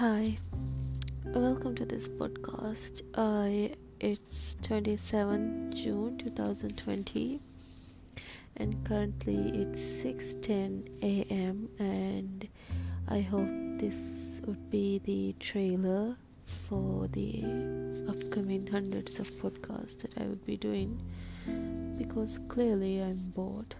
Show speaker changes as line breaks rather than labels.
Hi, welcome to this podcast. Uh, it's 27 June 2020, and currently it's 6:10 a.m. And I hope this would be the trailer for the upcoming hundreds of podcasts that I would be doing because clearly I'm bored.